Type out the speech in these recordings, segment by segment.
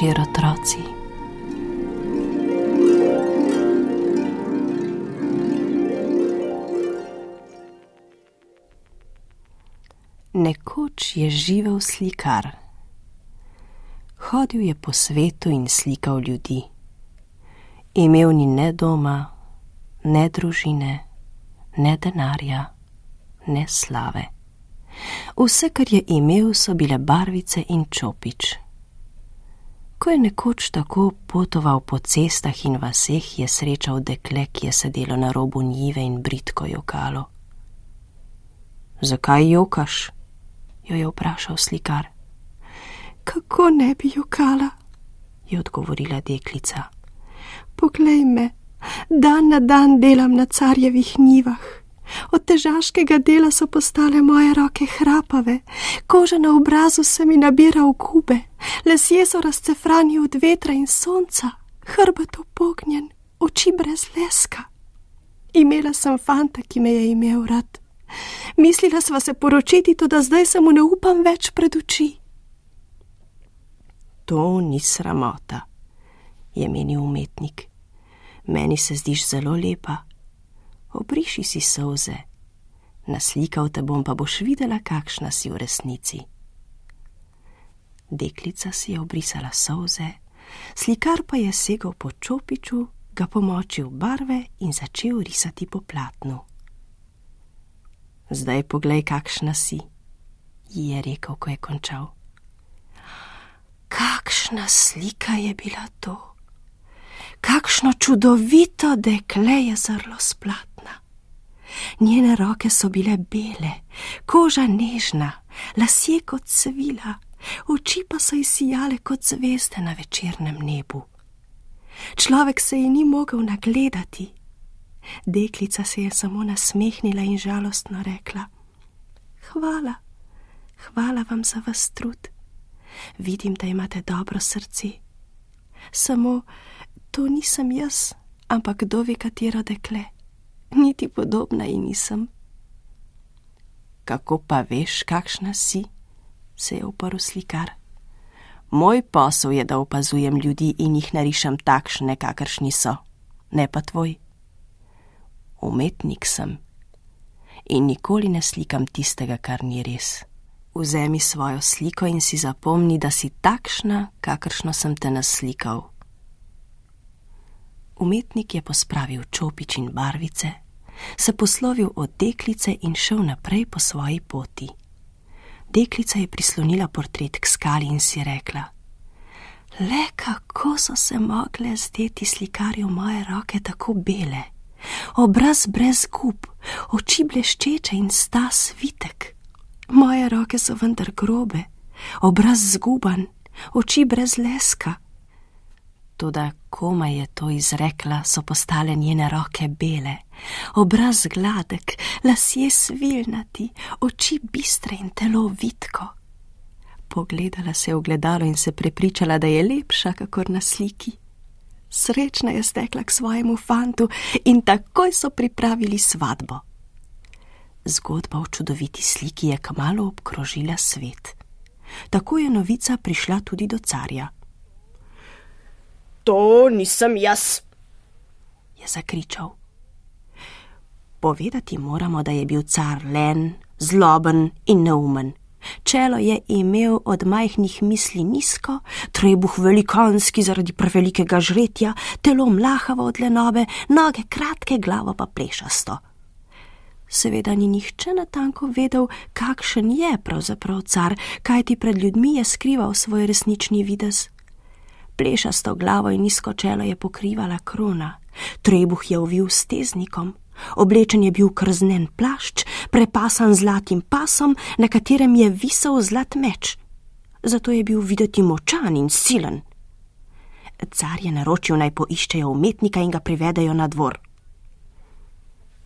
Večer, otroci. Nekoč je živel slikar. Hodil je po svetu in slikal ljudi. Imel ni ne doma, ne družine, ne denarja, ne slave. Vse, kar je imel, so bile barvice in čopič. Ko je nekoč tako potoval po cestah in vaseh, je srečal dekle, ki je sedelo na robu njive in britko jokalo. Zakaj jokaš? jo je vprašal slikar. Kako ne bi jokala? je odgovorila deklica. Poglej me, dan na dan delam na carjevih njivah. Od težaškega dela so postale moje roke hrapave, koža na obrazu se mi nabira v kube, lesje so razcefrani od vetra in sonca, hrbet opognjen, oči brez leska. Imela sem fanta, ki me je imel rad. Mislila sva se poročiti, tudi zdaj se mu ne upam več pred oči. To ni sramota, je menil umetnik. Meni se zdiš zelo lepa. Obriši si solze, naslikal te bom, pa boš videla, kakšna si v resnici. Deklica si je obrisala solze, slikar pa je segel po čopiču, ga pomočil barve in začel risati po platnu. Zdaj poglej, kakšna si, ji je rekel, ko je končal. Kakšna slika je bila to, kakšno čudovito dekle je zrlo splatna. Njene roke so bile bele, koža nežna, lasje kot svila, oči pa so izsijale kot zvezde na večernem nebu. Človek se ji ni mogel nagledati, Deklica se je samo nasmehnila in žalostno rekla: Hvala, hvala vam za vas trud. Vidim, da imate dobro srce. Samo to nisem jaz, ampak kdo ve, katero dekle. Niti podobna ji nisem. Kako pa veš, kakšna si? se je uporil slikar. Moj posel je, da opazujem ljudi in jih narišem takšne, kakršni so, ne pa tvoj umetnik sem in nikoli ne slikam tistega, kar ni res. Vzemi svojo sliko in si zapomni, da si takšna, kakršno sem te naslikal. Umetnik je pospravil čopič in barvice, se poslovil od deklice in šel naprej po svoji poti. Deklica je prislonila portret k skali in si rekla: Le kako so se mogle zdeti slikarju moje roke tako bele? obraz brez gub, oči bleščeče in sta svitek. Moje roke so vendar grobe, obraz zguban, oči brez leska. Toda, koma je to izrekla, so postale njene roke bele, obraz gladek, lasje svilnati, oči bistre in telo vitko. Pogledala se je v gledalo in se prepričala, da je lepša, kakor na sliki. Srečna je stekla k svojemu fantu in takoj so pripravili svatbo. Zgodba o čudoviti sliki je kmalo obkrožila svet. Tako je novica prišla tudi do carja. To nisem jaz, je zakričal. Povedati moramo, da je bil car len, zloben in neumen. Čelo je imel od majhnih misli nizko, trebuh velikanski zaradi prevelikega žretja, telo mlahavo od lenobe, noge kratke, glavo pa plešasto. Seveda ni nihče natanko vedel, kakšen je pravzaprav car, kaj ti pred ljudmi je skrival svoj resnični videz. Plešasto glavo in nizko čelo je pokrivala krona, trebuh je ovil steznikom, Oblečen je bil krznen plašč, prepasan zlatim pasom, na katerem je visel zlat meč. Zato je bil videti močan in silen. Car je naročil naj poiščejo umetnika in ga privedejo na dvor.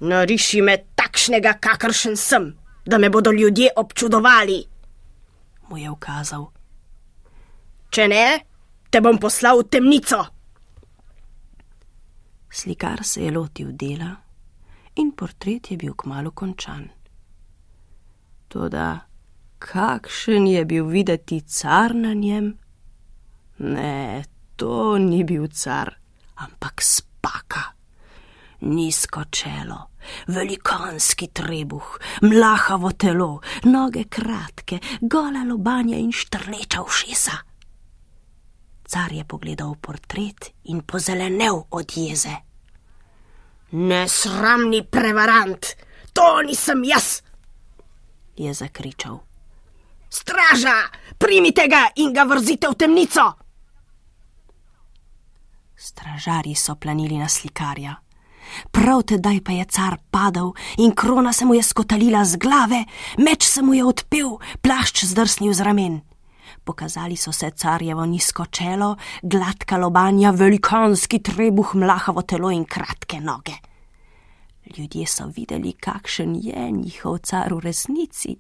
Nariši me takšnega, kakršen sem, da me bodo ljudje občudovali, mu je ukazal. Če ne, te bom poslal v temnico. Slikar se je lotil dela in portret je bil kmalo končan. Toda kakšen je bil videti car na njem? Ne, to ni bil car, ampak spaka. Nizko čelo, velikanski trebuh, mlahavo telo, noge kratke, gola lobanja in štrleča ušesa. Car je pogledal portret in pozelenev od jeze. Nesramni prevarant, to nisem jaz! je zakričal. Straža, primite ga in ga vrzite v temnico! Stražarji so planili na slikarja. Prav tedaj pa je car padal in krona se mu je skotalila z glave, meč se mu je odpel, plašč zdrsnil z ramen. Pokazali so se carjevo nizko čelo, gladka lobanja, velikanski trebuh, mlahavo telo in kratke noge. Ljudje so videli, kakšen je njihov car v resnici.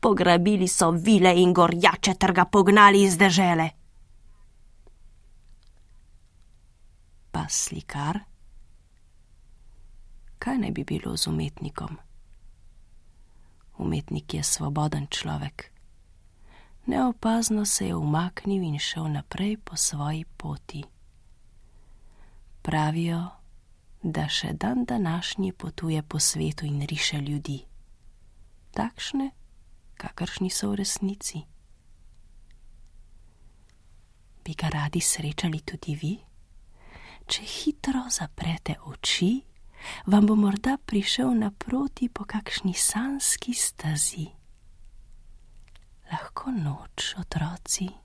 Pograbili so vile in gorjače ter ga pognali iz dežele. Pa slikar? Kaj naj bi bilo z umetnikom? Umetnik je svoboden človek. Neopazno se je umaknil in šel naprej po svoji poti. Pravijo, da še dan današnji potuje po svetu in riše ljudi, takšne, kakršni so v resnici. Bi ga radi srečali tudi vi? Če hitro zaprete oči, vam bo morda prišel naproti po kakšni sanski stazi. Lahko noč, otroci.